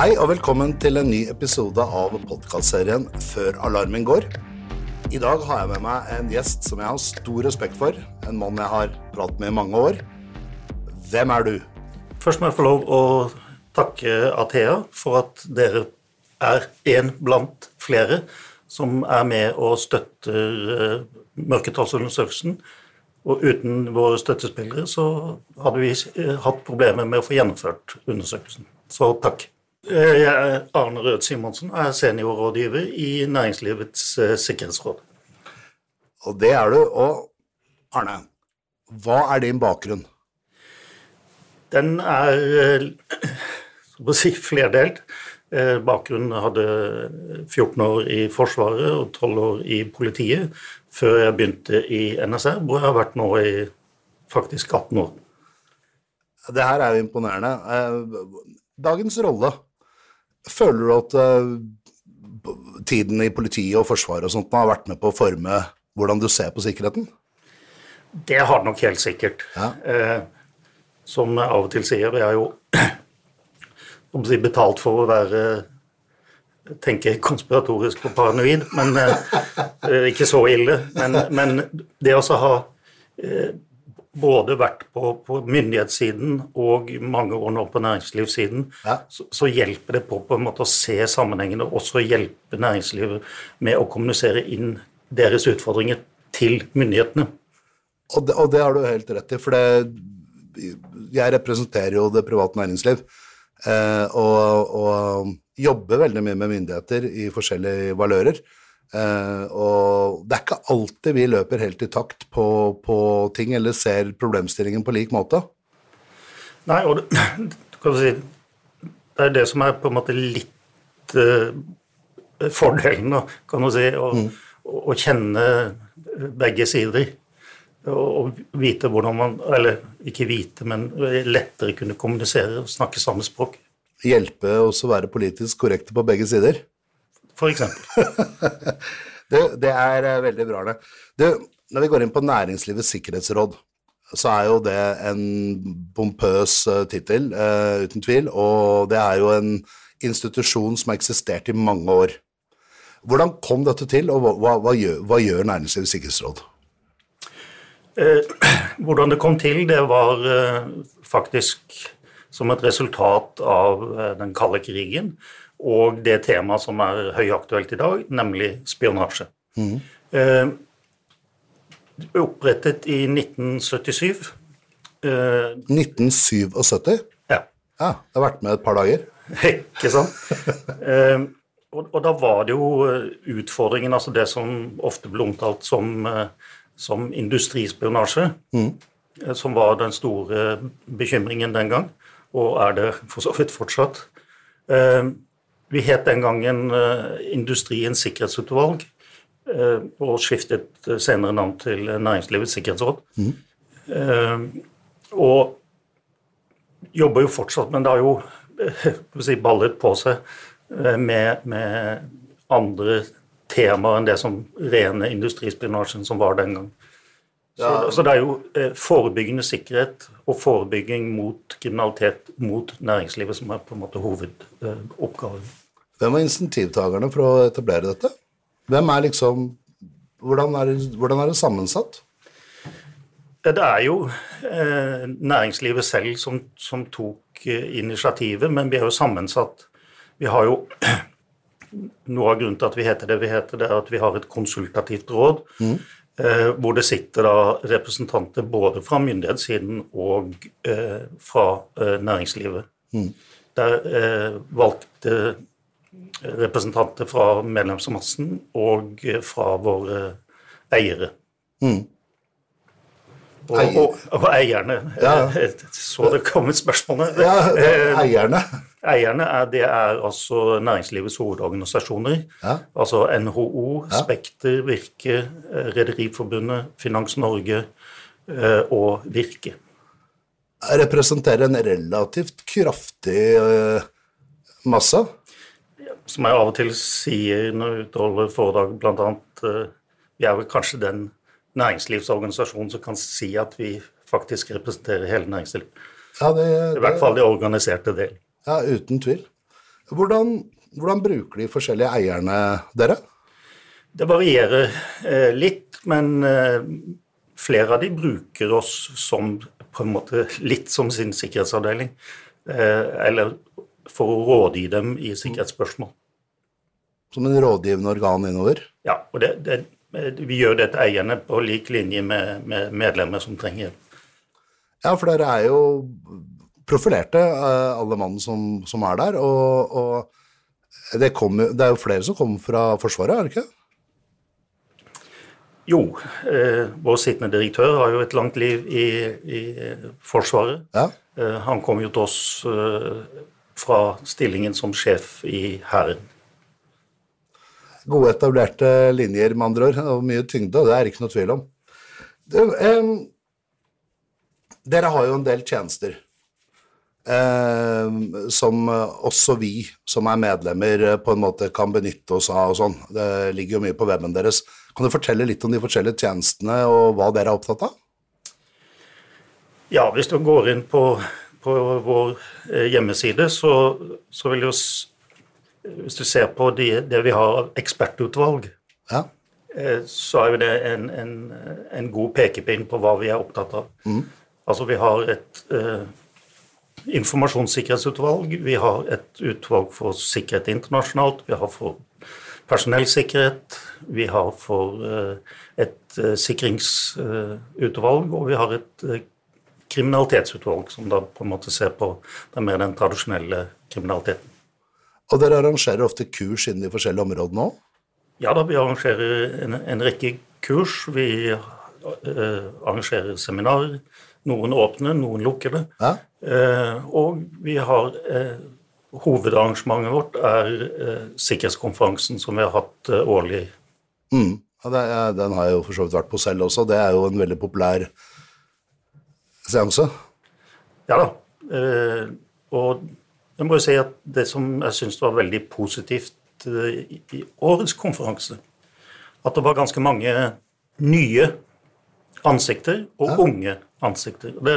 Hei og velkommen til en ny episode av podkastserien Før alarmen går. I dag har jeg med meg en gjest som jeg har stor respekt for. En mann jeg har pratet med i mange år. Hvem er du? Først må jeg få lov å takke Athea for at dere er en blant flere som er med og støtter eh, mørketallsundersøkelsen. Og uten våre støttespillere så hadde vi eh, hatt problemer med å få gjennomført undersøkelsen. Så takk. Eh, Jeg er Arne Rød Simonsen og er seniorrådgiver i Næringslivets eh, sikkerhetsråd. Og det er du. Og Arne, hva er din bakgrunn? Den er eh, å si flerdelt. Bakgrunnen hadde 14 år i Forsvaret og 12 år i politiet før jeg begynte i NSR, hvor jeg har vært nå i faktisk 18 år. Det her er jo imponerende. Dagens rolle. Føler du at uh, tiden i politiet og Forsvaret og sånt har vært med på å forme hvordan du ser på sikkerheten? Det har det nok helt sikkert. Ja. Uh, som jeg av og til sier, vi er jo om å si, betalt for å være tenke konspiratorisk og paranoid, men uh, ikke så ille. Men, men det å ha både vært på, på myndighetssiden og mange år nå på næringslivssiden, Ja. så, så hjelper det på på en måte å se sammenhengene og også hjelpe næringslivet med å kommunisere inn deres utfordringer til myndighetene. Og det, og det har du helt rett i, for det, jeg representerer jo det private næringsliv. Eh, og, og jobber veldig mye med myndigheter i forskjellige valører. Eh, og det er ikke alltid vi løper helt i takt på, på ting eller ser problemstillingen på lik måte. Nei, og det, si, det er det som er på en måte litt uh, fordelen, da, kan du si, å, å, å kjenne begge sider. Og, og vite hvordan man Eller ikke vite, men lettere kunne kommunisere og snakke samme språk, Hjelpe å være politisk korrekte på begge sider. f.eks. Det, det er eh, veldig bra, det. Du, når vi går inn på Næringslivets sikkerhetsråd, så er jo det en pompøs uh, tittel, uh, uten tvil, og det er jo en institusjon som har eksistert i mange år. Hvordan kom dette til, og hva, hva, gjør, hva gjør Næringslivets sikkerhetsråd? Hvordan det kom til, det var eh, faktisk som et resultat av eh, den kalde krigen og det temaet som er høyaktuelt i dag, nemlig spionasje. Eh, opprettet i 1977. Eh, 1977? ja, Ja, det har vært med et par dager. ikke sant? Eh, og, og da var det jo eh, utfordringen, altså det som ofte ble omtalt som, eh, som industrispionasje, eh, som var den store bekymringen den gang, og er det for så vidt fortsatt. Eh, vi het den gangen eh, Industriens sikkerhetsutvalg, eh, og skiftet eh, senere navn til Næringslivets sikkerhetsråd. Mm. og jobber jo fortsatt, men det har jo si, ballet på seg med, med andre temaer enn det som rene industrispionasjen som var den gang. Så, Ja. så det er jo forebyggende sikkerhet og forebygging mot kriminalitet mot næringslivet som er på en måte hovedoppgaven. Hvem var insentivtakerne for å etablere dette? Hvem er liksom Hvordan er hvordan er det sammensatt? Det er jo eh, næringslivet selv som, som tok eh, initiativet, men vi er jo sammensatt. Vi har jo Noe av grunnen til at vi heter det vi heter, det er at vi har et konsultativt råd. Eh, hvor det sitter da representanter både fra myndighetssiden og eh, fra eh, næringslivet. Der eh, valgte representanter fra medlemsmassen og fra våre eiere. Og, og, og eierne. Ja. Så det kom et spørsmål der. Ja, Eh, eierne. Eierne er, det er altså næringslivets hovedorganisasjoner. Ja. Altså NHO, Spekter, Virke, eh, Rederiforbundet, Finans Norge eh, og Virke. Jeg Representerer en relativt kraftig masse. Som jeg av og til sier når jeg utholder foredrag, annet eh, Vi er vel kanskje den næringslivsorganisasjonen som kan si at vi faktisk representerer hele næringslivet. Ja, det, I hvert fall de organiserte del. Ja, uten tvil. Hvordan, hvordan bruker de forskjellige eierne dere? Det varierer eh, litt, men eh, flere av de bruker oss som på en måte litt som sin sikkerhetsavdeling. Eh, eller for å rådgi dem i sikkerhetsspørsmål. Som en rådgivende organ innover? Ja, og det, det, vi gjør det til eierne på lik linje med, med medlemmer som trenger hjelp. Ja, for dere er jo profilerte, alle mann som, som er der. Og, og det, kom, det, er jo flere som kommer fra Forsvaret, er det ikke? Jo, eh, vår sittende direktør har jo et langt liv i, i Forsvaret. Ja. Eh, han kom jo til oss eh, fra stillingen som sjef i Hæren. Gode, etablerte linjer, med andre ord, og mye tyngde, og det er ikke noe tvil om. Det, eh, dere har jo en del tjenester. Eh, som også vi som er medlemmer på en måte kan benytte oss av og sånn. Det ligger jo mye på weben deres. Kan du fortelle litt om de forskjellige tjenestene og hva dere er opptatt av? Ja, hvis du går inn på, på vår eh, hjemmeside, så, så, vil jo Hvis du ser på de, det vi har av ekspertutvalg, ja. Eh, så er jo det en, en, en, god pekepinn på hva vi er opptatt av. Mm. Altså vi har et eh, informasjonssikkerhetsutvalg, vi har et utvalg for sikkerhet internasjonalt, vi har for personellsikkerhet, vi har for eh, et eh, sikringsutvalg, og vi har et kriminalitetsutvalg, som da på en måte ser på den mer den tradisjonelle kriminaliteten. Og dere arrangerer ofte kurs innen de forskjellige områdene òg? Ja da, vi arrangerer en, en rekke kurs. Vi uh, arrangerer seminarer. Noen åpne, noen lukkede. Ja. Uh, og vi har uh, Hovedarrangementet vårt er sikkerhetskonferansen som vi har hatt årlig. Mm. Ja, er, den har jeg jo for så vidt vært på selv også. Det er jo en veldig populær seanse. Ja da. og jeg må jo si at det som jeg syns var veldig positivt i årets konferanse, at det var ganske mange nye ansikter og ja. unge ansikter. Det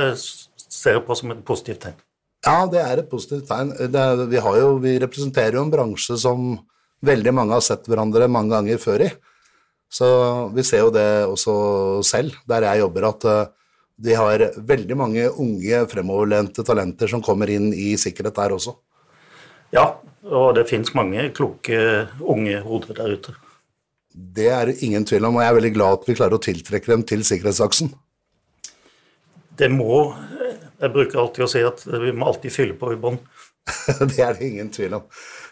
ser jeg på som et positivt tegn. Ja, det er et positivt tegn. Er, vi, jo, vi, representerer jo en bransje som veldig mange har sett hverandre mange ganger før i. Så vi ser jo det også selv, der jeg jobber, at uh, de har veldig mange unge, fremoverlente talenter som kommer inn i sikkerhet der også. Ja, og det fins mange kloke unge hoder der ute. Det er ingen tvil om, og jeg er veldig glad at vi klarer å tiltrekke dem til sikkerhetsaksen. Det må Jeg bruker alltid å si at vi må alltid fylle på i bånn. det er det ingen tvil om.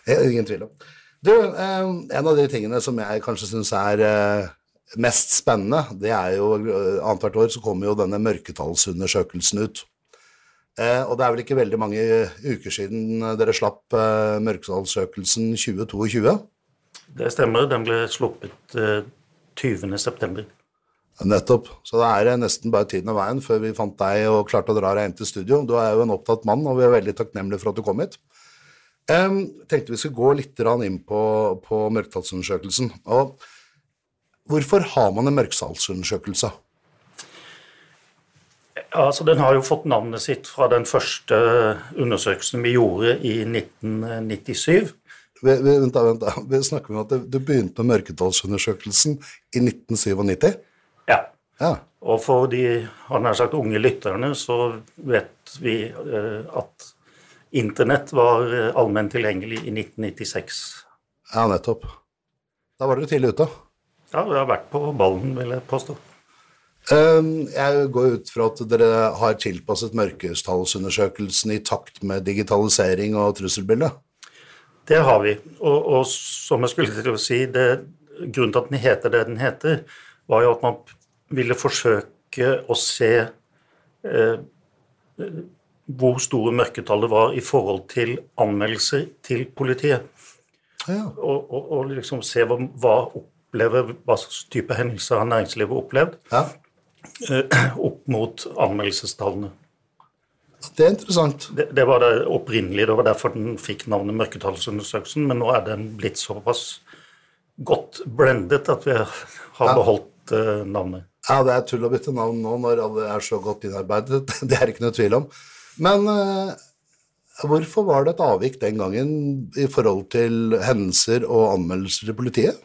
Det er ingen tvil om. Du, eh, en av de tingene som jeg kanskje syns er eh, mest spennende, det er jo eh, annethvert år så kommer jo denne mørketallsundersøkelsen ut. Og det er vel ikke veldig mange uker siden dere slapp mørketallsøkelsen 2022? Det stemmer. Den ble sluppet 20.9. Nettopp. Så det er nesten bare tiden og veien før vi fant deg og klarte å dra deg inn til studio. Du er jo en opptatt mann, og vi er veldig takknemlige for at du kom hit. Um, tenkte vi skulle gå litt inn på, på mørketallsundersøkelsen. Og hvorfor har man en mørketallsundersøkelse? Altså, den har jo fått navnet sitt fra den første undersøkelsen vi gjorde i 1997. Vent, vent da. Vi snakker om at du begynte med mørketallsundersøkelsen i 1997? Ja. ja. Og for de har sagt unge lytterne så vet vi eh, at Internett var eh, allment tilgjengelig i 1996. Ja, nettopp. Da var dere tidlig ute. Ja, du har vært på ballen, vil jeg påstå. Ehm, jeg går ut fra at dere har tilpasset mørketallsundersøkelsen i takt med digitalisering og trusselbildet? Det har vi. Og, og som jeg skulle til å si, det, grunnen til at den heter det den heter, var jo at man ville forsøke å se eh, hvor store mørketallet var i forhold til anmeldelser til politiet. Ja. Og, og, og, liksom se hva, hva, opplever, hva slags type hendelser har næringslivet opplevd, ja. eh, opp mot anmeldelsestallene. Det er interessant. Det, det, var det opprinnelige, det var derfor den fikk navnet Mørketallsundersøkelsen, men nå er den blitt såpass godt blendet at vi har ja. beholdt uh, navnet? Ja, det er tull å bytte navn nå når alle er så godt innarbeidet. Det er ikke noe tvil om. Men uh, Hvorfor var det et avvik den gangen i forhold til hendelser og anmeldelser til politiet?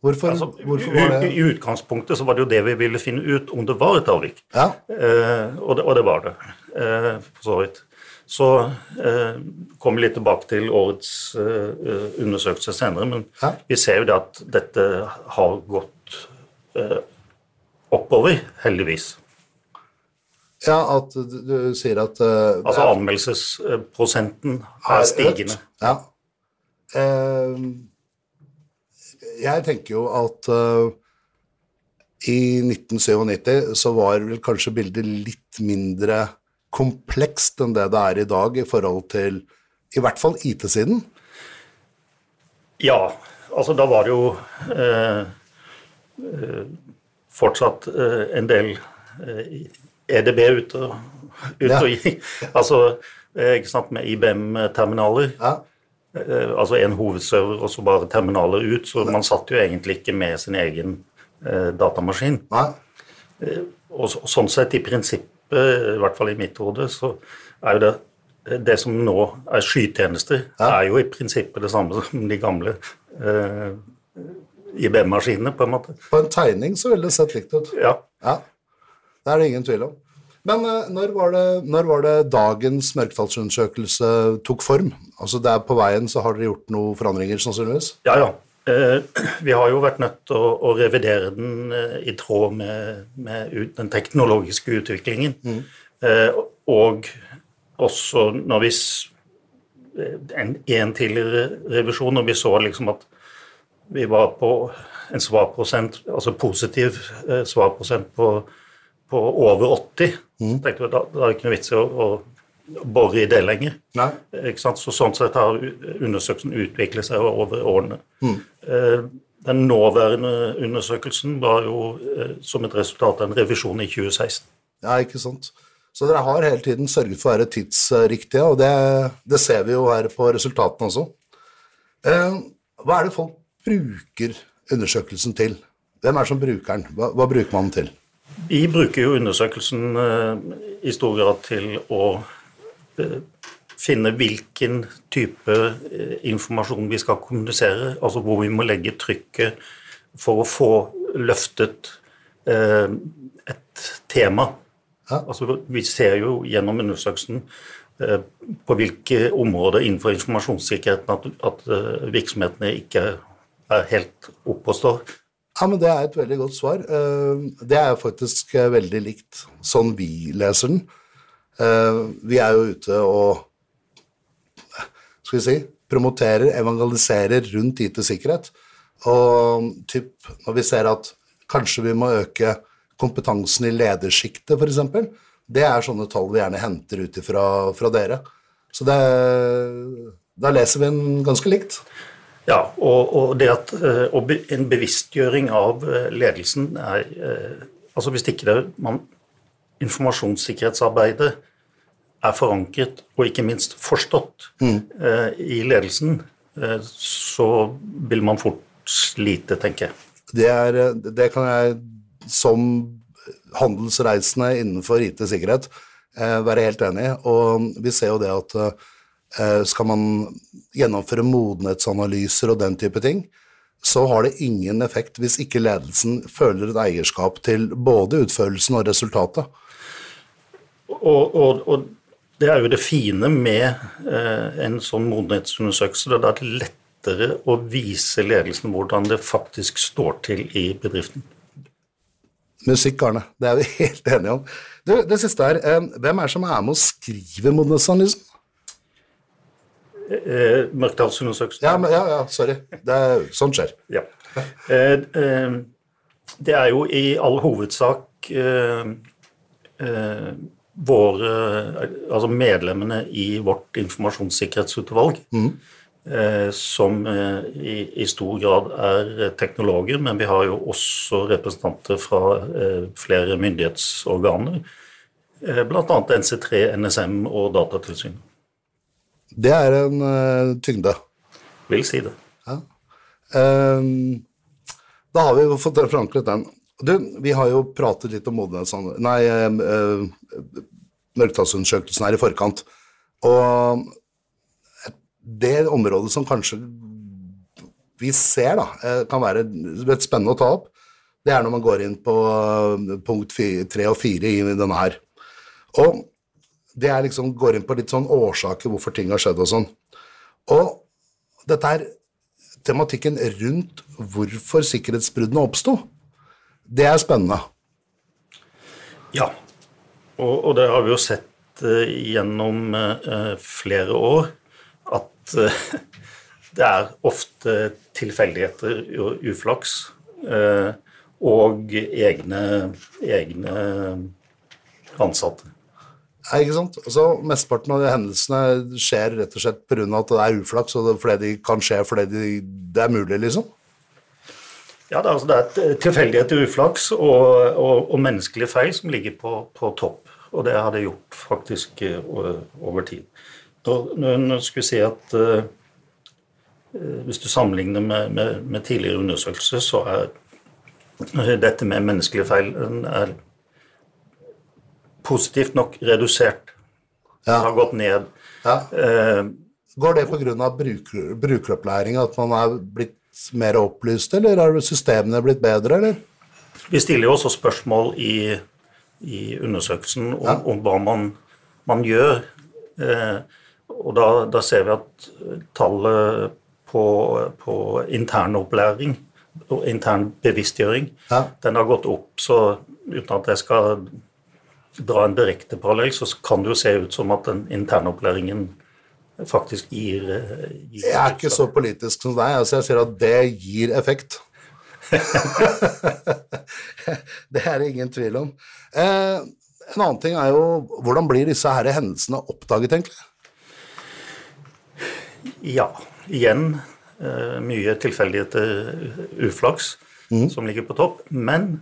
Hvorfor, Altså, hvorfor var det I utgangspunktet så var det jo det vi ville finne ut, om det var et avvik. Ja, Eh, og, det, og det var det, eh, for så vidt. Så eh, kommer vi litt tilbake til årets eh, undersøkelse senere, men Ja. vi ser jo det at dette har gått eh, oppover, heldigvis. ja at du, du sier at eh, Altså anmeldelsesprosenten er stigende. økt. Ja. Eh, jeg tenker jo at uh, i 1997 så var vel kanskje bildet litt mindre komplekst enn det det er i dag i forhold til i hvert fall IT-siden. Ja, altså da var det jo eh, eh, fortsatt eh, en del eh, EDB ute, og- ute Ja. og i. Altså, eh, ikke sant, med IBM-terminaler. Ja. Eh, altså en hovedserver og så bare terminaler ut, så man satt jo egentlig ikke med sin egen eh, datamaskin. Nei. Og, så, sånn sett, i prinsippet, i hvert fall i mitt hode, så er jo det det som nå er skytjenester, er jo i prinsippet det samme som de gamle eh, IBM-maskinene, på en måte. På en tegning så ville det sett likt ut. Ja. Ja, det er det ingen tvil om. Men eh, når, var det, når var det dagens mørketallsundersøkelse tok form? Altså det er På veien så har dere gjort noen forandringer, sannsynligvis? Ja, ja. Eh, vi har jo vært nødt til å, å revidere den eh, i tråd med, med den teknologiske utviklingen. Mm. og også når vi en, en tidligere revisjon, når vi så liksom at vi var på en svarprosent, altså positiv svarprosent på, på over 80, så tenkte vi da, da er det ikke noe vits i å, å bore i det lenger. Så sånn sett har undersøkelsen utviklet seg over årene. Eh, Den nåværende undersøkelsen var jo eh, som et resultat av en revisjon i 2016. Ja, ikke sant. Så dere har hele tiden sørget for å være tidsriktige, og det, det ser vi jo her på resultatene også. Eh, hva er det folk bruker undersøkelsen til? Hvem er det som bruker den? Hva, hva bruker man den til? Vi bruker jo undersøkelsen eh, i stor grad til å eh, finne hvilken type eh, informasjon vi skal kommunisere, altså hvor vi må legge trykket for å få løftet eh, et tema. Ja. Altså, vi ser jo gjennom undersøkelsen på hvilke områder innenfor informasjonssikkerheten at, at virksomhetene ikke er helt oppe og står. Ja, men Det er et veldig godt svar. Eh, Det er faktisk eh, veldig likt sånn vi leser den. Eh, Vi er jo ute og skal vi si, promoterer, evangeliserer rundt IT-sikkerhet. Og typ, når vi ser at kanskje vi må øke kompetansen i ledersjiktet, f.eks., det er sånne tall vi gjerne henter ut fra dere. Så det, da leser vi den ganske likt. Ja, og, og det at eh, og en bevisstgjøring av eh, ledelsen er eh, Altså hvis ikke det man Informasjonssikkerhetsarbeidet er forankret og ikke minst forstått mm. i ledelsen, eh, så vil man fort slite, tenker jeg. Det, er, det kan jeg som handelsreisende innenfor IT-sikkerhet eh, være helt enig i. Og vi ser jo det at eh, skal man gjennomføre modenhetsanalyser og den type ting, så har det ingen effekt hvis ikke ledelsen føler et eierskap til både utførelsen og resultatet. Og, og, og det er jo det fine med eh, en sånn modenhetsundersøkelse. Det er at er lettere å vise ledelsen hvordan det faktisk står til i bedriften. Musikk, Arne. Det er vi helt enige om. Du, det siste her. Eh, hvem er det som er med å skrive modenhetsanalysen? Eh, Mørkdalsundersøkelsen. Ja, men, ja, ja, sorry. Det er, sånt skjer. Ja. Eh, eh, det er jo i all hovedsak eh, eh, våre Altså medlemmene i vårt informasjonssikkerhetsutvalg eh, som i, i stor grad er teknologer, men vi har jo også representanter fra eh, flere myndighetsorganer, eh, bl.a. NC3, NSM og Datatilsynet. Det er en uh, tyngde. Vil si det. Ehm, da har vi fått forankret den. Du, vi har jo pratet litt om modenhetsanalyse Nei, eh, mørketallsundersøkelsen her i forkant. Og det området som kanskje vi ser da, eh, kan være litt spennende å ta opp, det er når man går inn på punkt 3 og 4 i denne her. Og det er liksom går inn på litt sånn årsaker hvorfor ting har skjedd og sånn. Og dette er tematikken rundt hvorfor sikkerhetsbruddene oppsto. Det er spennende. Ja, og, og, det har vi jo sett uh, gjennom uh, flere år at uh, det er ofte tilfeldigheter uflaks og egne, egne ansatte. Ja, ikke sant? Så Mesteparten av de hendelsene skjer rett og slett pga. at det er uflaks, og det, fordi de kan skje fordi de, det er mulig, liksom? Ja, det er, altså, det er tilfeldighet til uflaks og, og, og menneskelige feil som ligger på, på, topp. Og det har det gjort faktisk eh, over tid. Nå, nå skulle si at uh, hvis du sammenligner med, med, med tidligere undersøkelser, så er dette med menneskelige feil er positivt nok redusert. Ja. Det har gått ned. Ja. Uh, Går det pga. Bruker, brukeropplæring, at man er blitt mer opplyst, eller har systemene blitt bedre, eller? Vi stiller jo også spørsmål i, i undersøkelsen om, ja. om hva man, man gjør. Eh, og da, da, ser vi at tallet på, på internopplæring og intern bevisstgjøring, ja. den har gått opp. Så uten at jeg skal dra en direkte parallell, så kan det jo se ut som at den internopplæringen faktisk gir, gir Jeg er ikke så politisk som deg. Altså jeg sier at det gir effekt. det er det ingen tvil om. Eh, en annen ting er jo hvordan blir disse her hendelsene oppdaget, egentlig? Ja, igjen eh, mye tilfeldigheter, uflaks, mm. som ligger på topp. Men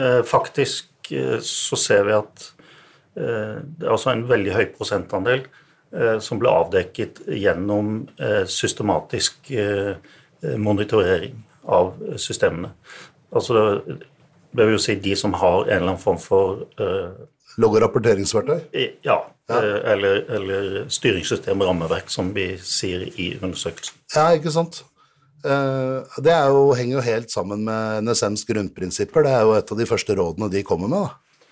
eh, faktisk eh, så ser vi at eh, det er også en veldig høy prosentandel Eh, som ble avdekket gjennom eh, systematisk eh, monitorering av systemene. Altså det vil jo si de som har en eller annen form for Logg- og rapporteringsverktøy? Ja. ja. Eller, eller styringssystem rammeverk, som vi sier i undersøkelsen. Ja, ikke sant. Det jo, henger jo helt sammen med NSMs grunnprinsipper. Det er jo et av de første rådene de kommer med. da.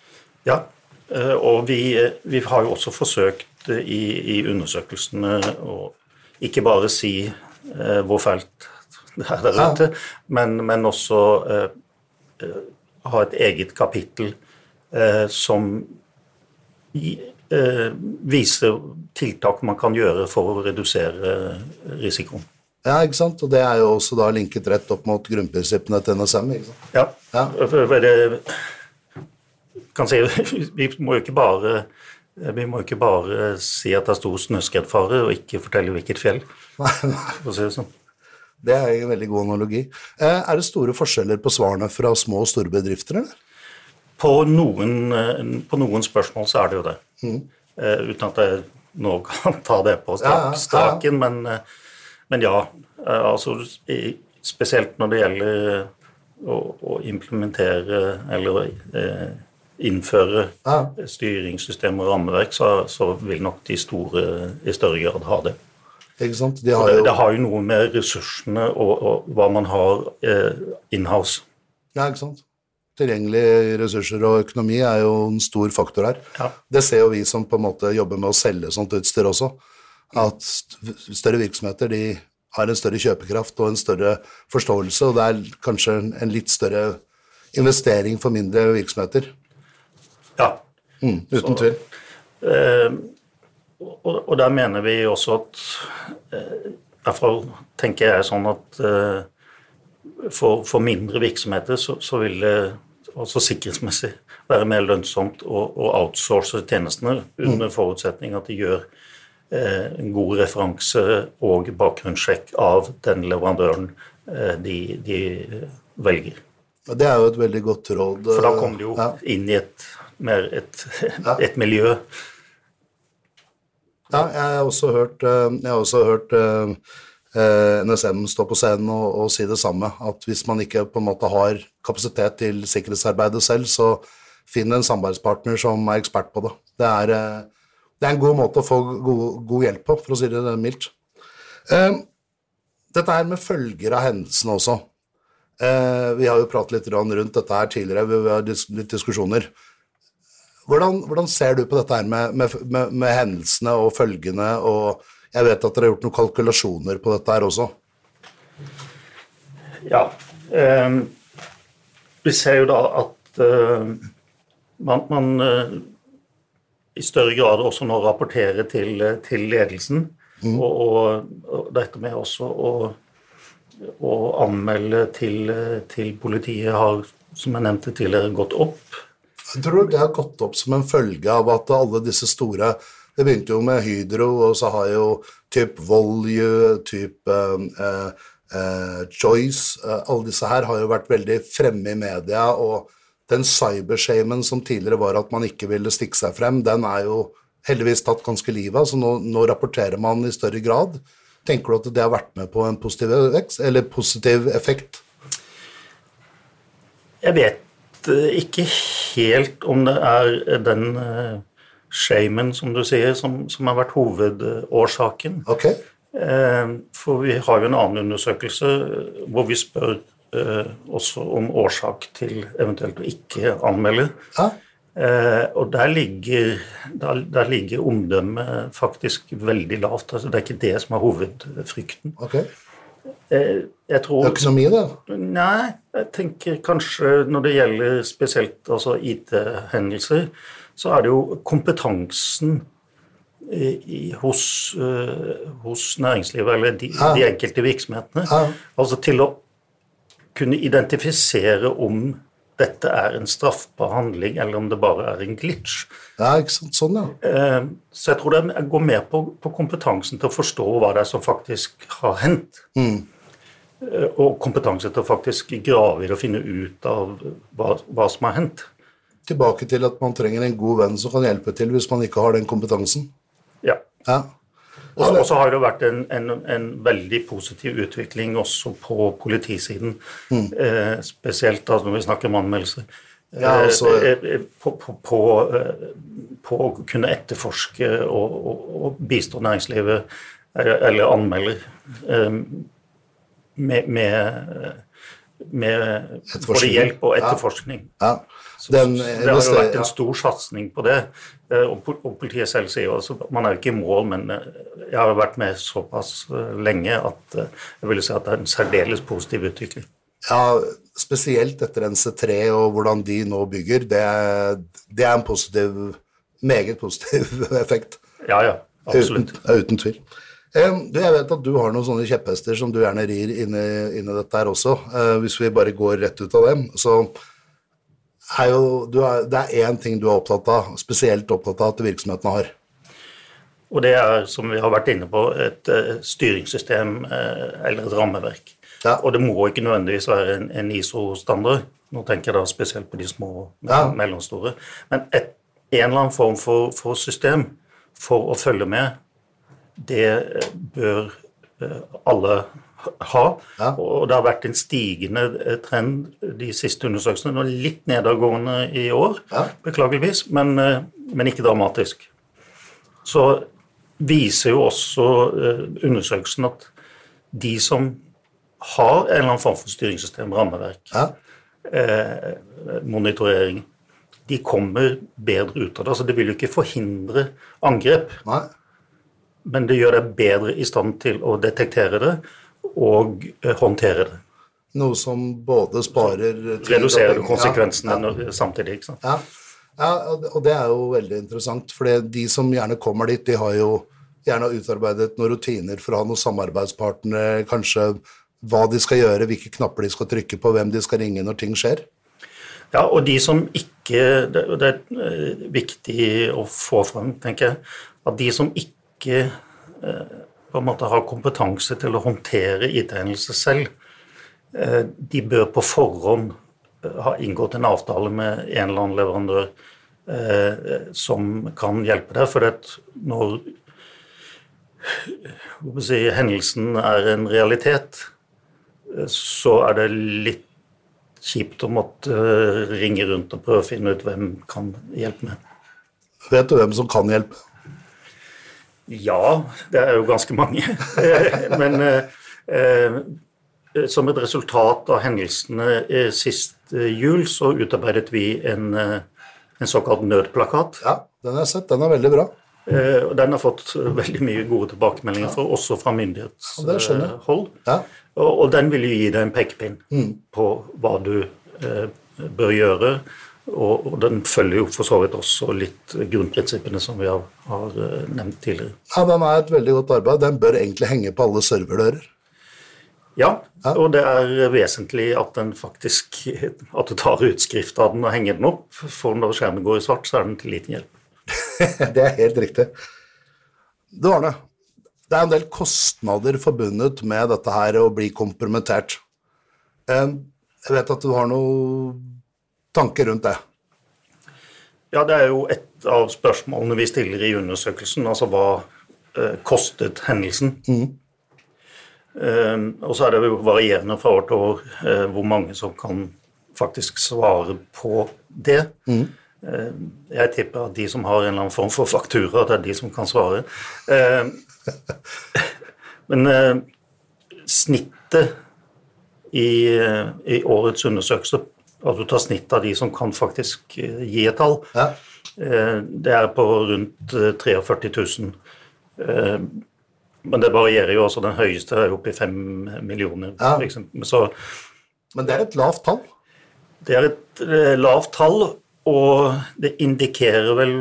Ja, og vi, vi har jo også forsøkt i, i undersøkelsene å ikke bare si eh, hvor fælt det er der ute, men, men, også eh, eh, ha et eget kapittel eh, som eh, viser tiltak man kan gjøre for å redusere risikoen. Ja, ikke sant? Og det er jo også da linket rett opp mot grunnprinsippene til NSM. ikke sant? Ja. ja. Det, kan si, vi må jo ikke bare Eh, vi må ikke bare si at det er stor snøskredfare, og ikke fortelle hvilket fjell. for å si Det sånn. Det er en veldig god analogi. Eh, er det store forskjeller på svarene fra små og store bedrifter, eller? På noen, eh, på noen spørsmål så er det jo det. Mm. Uten at jeg nå kan ta det på strak, straken, men, men, ja. Altså, spesielt når det gjelder å, å implementere eller innføre ja. styringssystem og rammeverk, så, så, vil nok de store i større grad ha det. Ikke sant? De har det, jo... det, har jo noe med ressursene og, og hva man har eh, in-house. Ja, ikke sant. Tilgjengelige ressurser og økonomi er jo en stor faktor her. Ja. Det ser jo vi som på en måte jobber med å selge sånt utstyr også. At større virksomheter de har en større kjøpekraft og en større forståelse, og det er kanskje en litt større investering for mindre virksomheter. Ja. Mm, uten tvil. Eh, og, og, der mener vi også at eh, Derfor tenker jeg sånn at eh, for, for, mindre virksomheter så, så, vil det også sikkerhetsmessig være mer lønnsomt å, å outsource tjenestene under mm. forutsetning at de gjør eh, en god referanse og bakgrunnssjekk av den leverandøren eh, de, de velger. Det er jo et veldig godt råd. For da kommer de jo ja. inn i et mer et, et miljø. Ja, jeg har også hørt, eh, jeg har også hørt uh, eh, NSM stå på scenen og, og, si det samme. At hvis man ikke på en måte har kapasitet til sikkerhetsarbeidet selv, så finn en samarbeidspartner som er ekspert på det. Det er, eh, det er en god måte å få god, god hjelp på, for å si det mildt. Eh, dette her med følger av hendelsene også. Eh, vi har jo pratet litt rundt dette her tidligere, vi har litt diskusjoner. Hvordan, hvordan ser du på dette her med, med, med, med, hendelsene og følgene, og jeg vet at dere har gjort noen kalkulasjoner på dette her også? Ja. Eh, vi ser jo da at eh, man, man eh, i større grad også nå rapporterer til, til ledelsen. Mm. Og, og, og, dette med også å, å anmelde til, til, politiet har, som jeg nevnte tidligere, gått opp. Jeg tror det har gått opp som en følge av at alle disse store Det begynte jo med Hydro, og så har jo type Volue, type eh, eh, Choice eh, Alle disse her har jo vært veldig fremme i media. og den cybershamen som tidligere var at man ikke ville stikke seg frem, den er jo heldigvis tatt ganske livet av, så nå, nå, rapporterer man i større grad. Tenker du at det har vært med på en positiv, vekst, eller positiv effekt? Jeg vet eh, ikke helt om det er den uh, shamen, som du sier, som, som har vært hovedårsaken. Okay. For vi har jo en annen undersøkelse hvor vi spør eh, også om årsak til eventuelt å ikke anmelde. Ja. Eh, og der ligger, der, der ligger omdømmet faktisk veldig lavt. Altså, det er ikke det som er hovedfrykten. Okay. Eh, jeg tror, det er ikke så mye, det? Nei, jeg tenker kanskje når det gjelder spesielt altså IT-hendelser, så er det jo kompetansen i, i, hos, uh, hos, næringslivet, eller de, ja. de enkelte virksomhetene. Ja. Altså til å kunne identifisere om dette er en straffbar handling, eller om det bare er en glitch. Ja, ikke sant, sånn ja. Eh, så jeg tror det går mer på, på, kompetansen til å forstå hva det er som faktisk har hendt. Mm. Eh, og kompetanse til å faktisk grave i det og finne ut av hva, hva, som har hendt. Tilbake til at man trenger en god venn som kan hjelpe til hvis man ikke har den kompetansen. Ja. ja. Og så har det vært en, en, en, veldig positiv utvikling også på politisiden. Mm. Eh, spesielt da når vi snakker om anmeldelser. Ja, altså, eh, eh på, på, på, eh, på, å kunne etterforske og, og, og bistå næringslivet, eller anmelder, eh, med, med med både hjelp og etterforskning. Ja. Ja. Den, det har jo vært en stor satsing på det. Eh, og, politiet selv sier også man er jo ikke i mål, men eh, jeg har vært med såpass eh, lenge at jeg vil si at det er en særdeles positiv utvikling. Ja, spesielt etter NC3 og hvordan de nå bygger. Det, det er en positiv, meget positiv effekt. Ja, ja, absolutt. Uten, uten tvil. Du, jeg vet at du har noen sånne kjepphester som du gjerne rir inn i dette her også. Hvis vi bare går rett ut av dem. Så er jo er, Det er én ting du er opptatt av, spesielt opptatt av at virksomhetene har. Og det er, som vi har vært inne på, et uh, styringssystem uh, eller et rammeverk. Ja. Og det må ikke nødvendigvis være en, en ISO-standard. Nå tenker jeg da spesielt på de små og ja. mellomstore. Men et, en eller annen form for, for system for å følge med det bør eh, alle ha. Ja. Og det har vært en stigende eh, trend de siste undersøkelsene. Nå litt nedadgående i år, ja. beklageligvis, men, eh, men, ikke dramatisk. Så viser jo også undersøkelsen at de som har en eller annen form for styringssystem, rammeverk, ja. eh, monitorering, de kommer bedre ut av det. Altså, det vil jo ikke forhindre angrep. Nei men det gjør deg bedre i stand til å detektere det og eh, håndtere det. Noe som både sparer Reduserer konsekvensene ja, ja. samtidig. ikke sant? Ja. ja, og det er jo veldig interessant. For de som gjerne kommer dit, de har jo gjerne utarbeidet noen rutiner for å ha noen samarbeidspartnere, kanskje hva de skal gjøre, hvilke knapper de skal trykke på, hvem de skal ringe når ting skjer. Ja, og de som ikke Det er eh, viktig å få frem, tenker jeg, at de som ikke ikke eh, på en måte har kompetanse til å håndtere IT-hendelser selv. Eh, de bør på forhånd eh, ha inngått en avtale med en eller annen leverandør som kan hjelpe deg. For når si, hendelsen er en realitet, så er det litt kjipt å måtte ringe rundt og prøve å finne ut hvem kan hjelpe med. Vet du hvem som kan hjelpe? Ja, det er jo ganske mange. Eh, men eh, som et resultat av hendelsene eh, sist jul, så utarbeidet vi en, en såkalt nødplakat. Ja, den har jeg sett. Den er veldig bra. Og den har fått veldig mye gode tilbakemeldinger for, også fra myndighetshold. Ja. Og, og, den vil jo gi deg en pekepinn mm. på hva du eh, bør gjøre og, og, den følger jo for så vidt også litt grunnprinsippene som vi har, har, eh, nevnt tidligere. Ja, Den er et veldig godt arbeid. Den bør egentlig henge på alle serverdører. Ja, ja, og det er vesentlig at den faktisk at du tar utskrift av den og henger den opp. For når skjermen går i svart, så er den til liten hjelp. det er helt riktig. Du Arne, det er en del kostnader forbundet med dette her å bli kompromittert. Jeg vet at du har noen tanker rundt det? Ja, det er jo et av spørsmålene vi stiller i undersøkelsen. Altså hva eh, kostet hendelsen? Mm. Eh, og så er det jo varierende fra år til år eh, hvor mange som kan faktisk svare på det. Mm. Eh, jeg tipper at de som har en eller annen form for faktura, det er de som kan svare. Eh, men eh, snittet i, i årets undersøkelse at du tar snitt av de som kan faktisk eh, gi et tall. Ja. Eh, det er på rundt 43 eh, 000. Men det varierer jo også. Den høyeste er oppe i 5 millioner. Ja. Så, Men det er et lavt tall? Det er et lavt tall, og det indikerer vel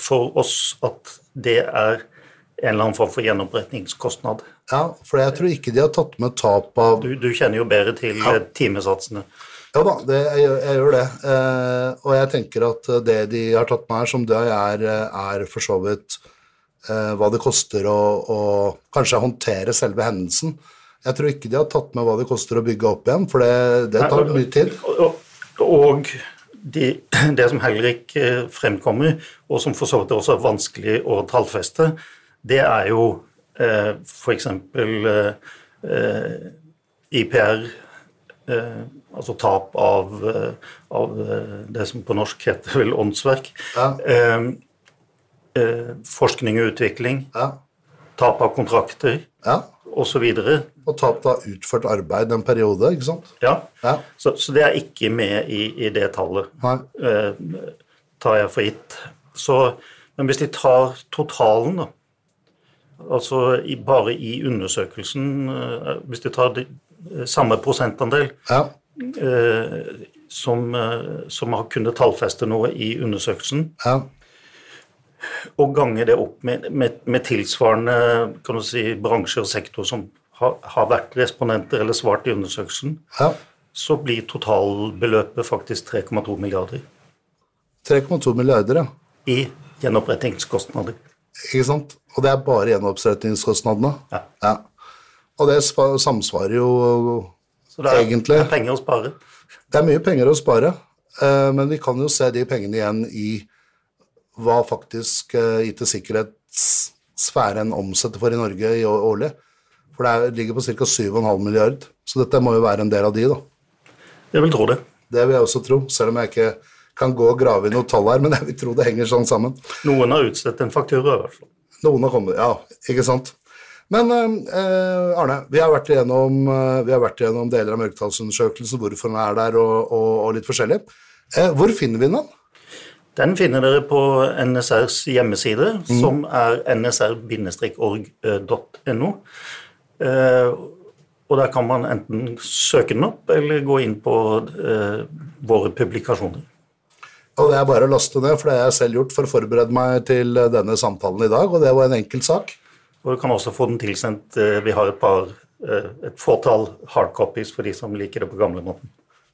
for oss at det er en eller annen form for gjenopprettingskostnad. Ja, for jeg tror ikke de har tatt med tap av Du, du kjenner jo bedre til ja. timesatsene. Ja da, det, jeg, jeg, gjør det. Eh, og jeg tenker at det de har tatt med her som det er, er for så vidt eh, hva det koster å, å, kanskje håndtere selve hendelsen. Jeg tror ikke de har tatt med hva det koster å bygge opp igjen, for det, det tar mye tid. Og, og de, det som heller ikke fremkommer, og som for så vidt også er vanskelig å tallfeste, det er jo eh, f.eks. Eh, eh IPR eh, altså tap av, eh, av, eh, det som på norsk heter vel åndsverk. Ja. Eh, eh, forskning og utvikling. Ja. Tap av kontrakter ja. osv. Og, og tap av utført arbeid en periode, ikke sant? Ja. ja. Så, så, det er ikke med i, i det tallet, eh, tar jeg for gitt. Så, men hvis de tar totalen, da Altså i, bare i undersøkelsen Hvis de tar de, samme prosentandel, ja. Eh, som, eh, som, har kunnet tallfeste noe i undersøkelsen. Ja. Og gange det opp med, med, med tilsvarende si, bransjer og sektor som har, har, vært respondenter eller svart i undersøkelsen, ja. så blir totalbeløpet faktisk 3,2 milliarder. 3,2 milliarder, ja. I gjenopprettingskostnader. Ikke sant. Og det er bare gjenopprettingskostnadene? Ja. ja. Og det samsvarer jo så det er, egentlig. Det er penger å spare. Det er mye penger å spare, eh, men vi kan jo se de pengene igjen i hva faktisk eh, IT-sikkerhetssfæren omsetter for i Norge i årlig. For det ligger på ca. 7,5 milliard, så dette må jo være en del av de, da. Jeg vil tro det. Det vil jeg også tro, selv om jeg ikke kan gå og grave i noe tall her, men jeg vil tro det henger sånn sammen. Noen har utstedt en faktura, i hvert fall. Noen har kommet, ja, ikke sant. Men eh, Arne, vi har, vært igjennom, eh, vi har vært igjennom deler av mørketallsundersøkelsen, hvorfor den er der og, og, og litt forskjellig. Eh, hvor finner vi den? Den finner dere på NSRs hjemmeside, mm. som er nsr-org.no. Eh, og der kan man enten søke den opp eller gå inn på eh, våre publikasjoner. Og det er bare å laste ned, for det har jeg selv gjort for å forberede meg til denne samtalen i dag, og det var en enkel sak. Og du kan også få den tilsendt. Eh, vi har et par eh, et fåtall hardcopies for de som liker det på gamlemåten.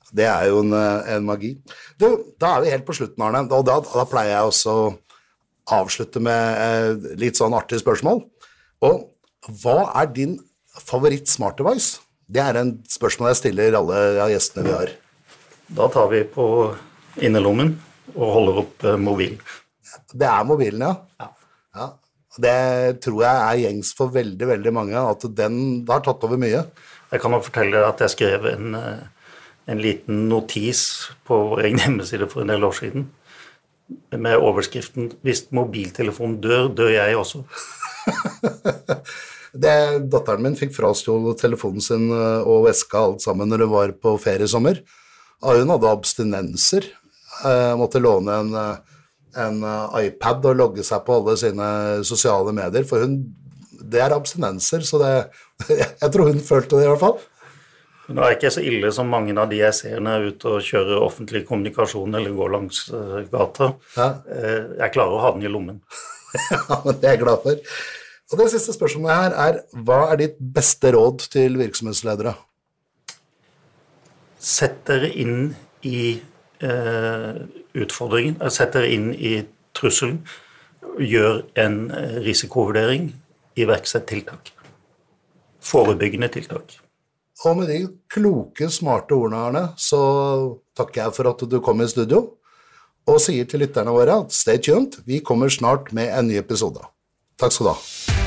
Det er jo en, eh, en, magi. Du, da er vi helt på slutten, Arne. Og da, da pleier jeg også å avslutte med litt sånn artig spørsmål. Og hva er din favoritt smart device? Det er en spørsmål jeg stiller alle av gjestene vi har. Da tar vi på innerlommen og holder opp mobilen. Det er mobilen, ja. ja. ja. Det tror jeg er gjengs for veldig veldig mange, at den har tatt over mye. Jeg kan nok fortelle at jeg skrev en, eh, en liten notis på vår egen hjemmeside for en del år siden. med overskriften 'Hvis mobiltelefonen dør, dør jeg også'. det, datteren min fikk frastjålet telefonen sin eh, og veska alt sammen når hun var på ferie i sommer. Hun hadde abstinenser. Jeg måtte låne en, en iPad og logge seg på alle sine sosiale medier, for hun Det er abstinenser, så det Jeg tror hun følte det, i hvert fall. Nå er det ikke så ille som mange av de jeg ser når jeg er ute og kjører offentlig kommunikasjon eller går langs uh, gata. Ja. Uh, jeg klarer å ha den i lommen. ja, men Det er jeg glad for. Og Det siste spørsmålet her er hva er ditt beste råd til virksomhetsledere? Sett dere inn i uh, utfordringen, setter dere inn i trusselen. Gjør en risikovurdering, iverksett tiltak. Forebyggende tiltak. Og med de kloke, smarte ordene, Arne, så takker jeg for at du kom i studio, og sier til lytterne våre at stay tuned, vi kommer snart med en ny episode. Takk skal du ha.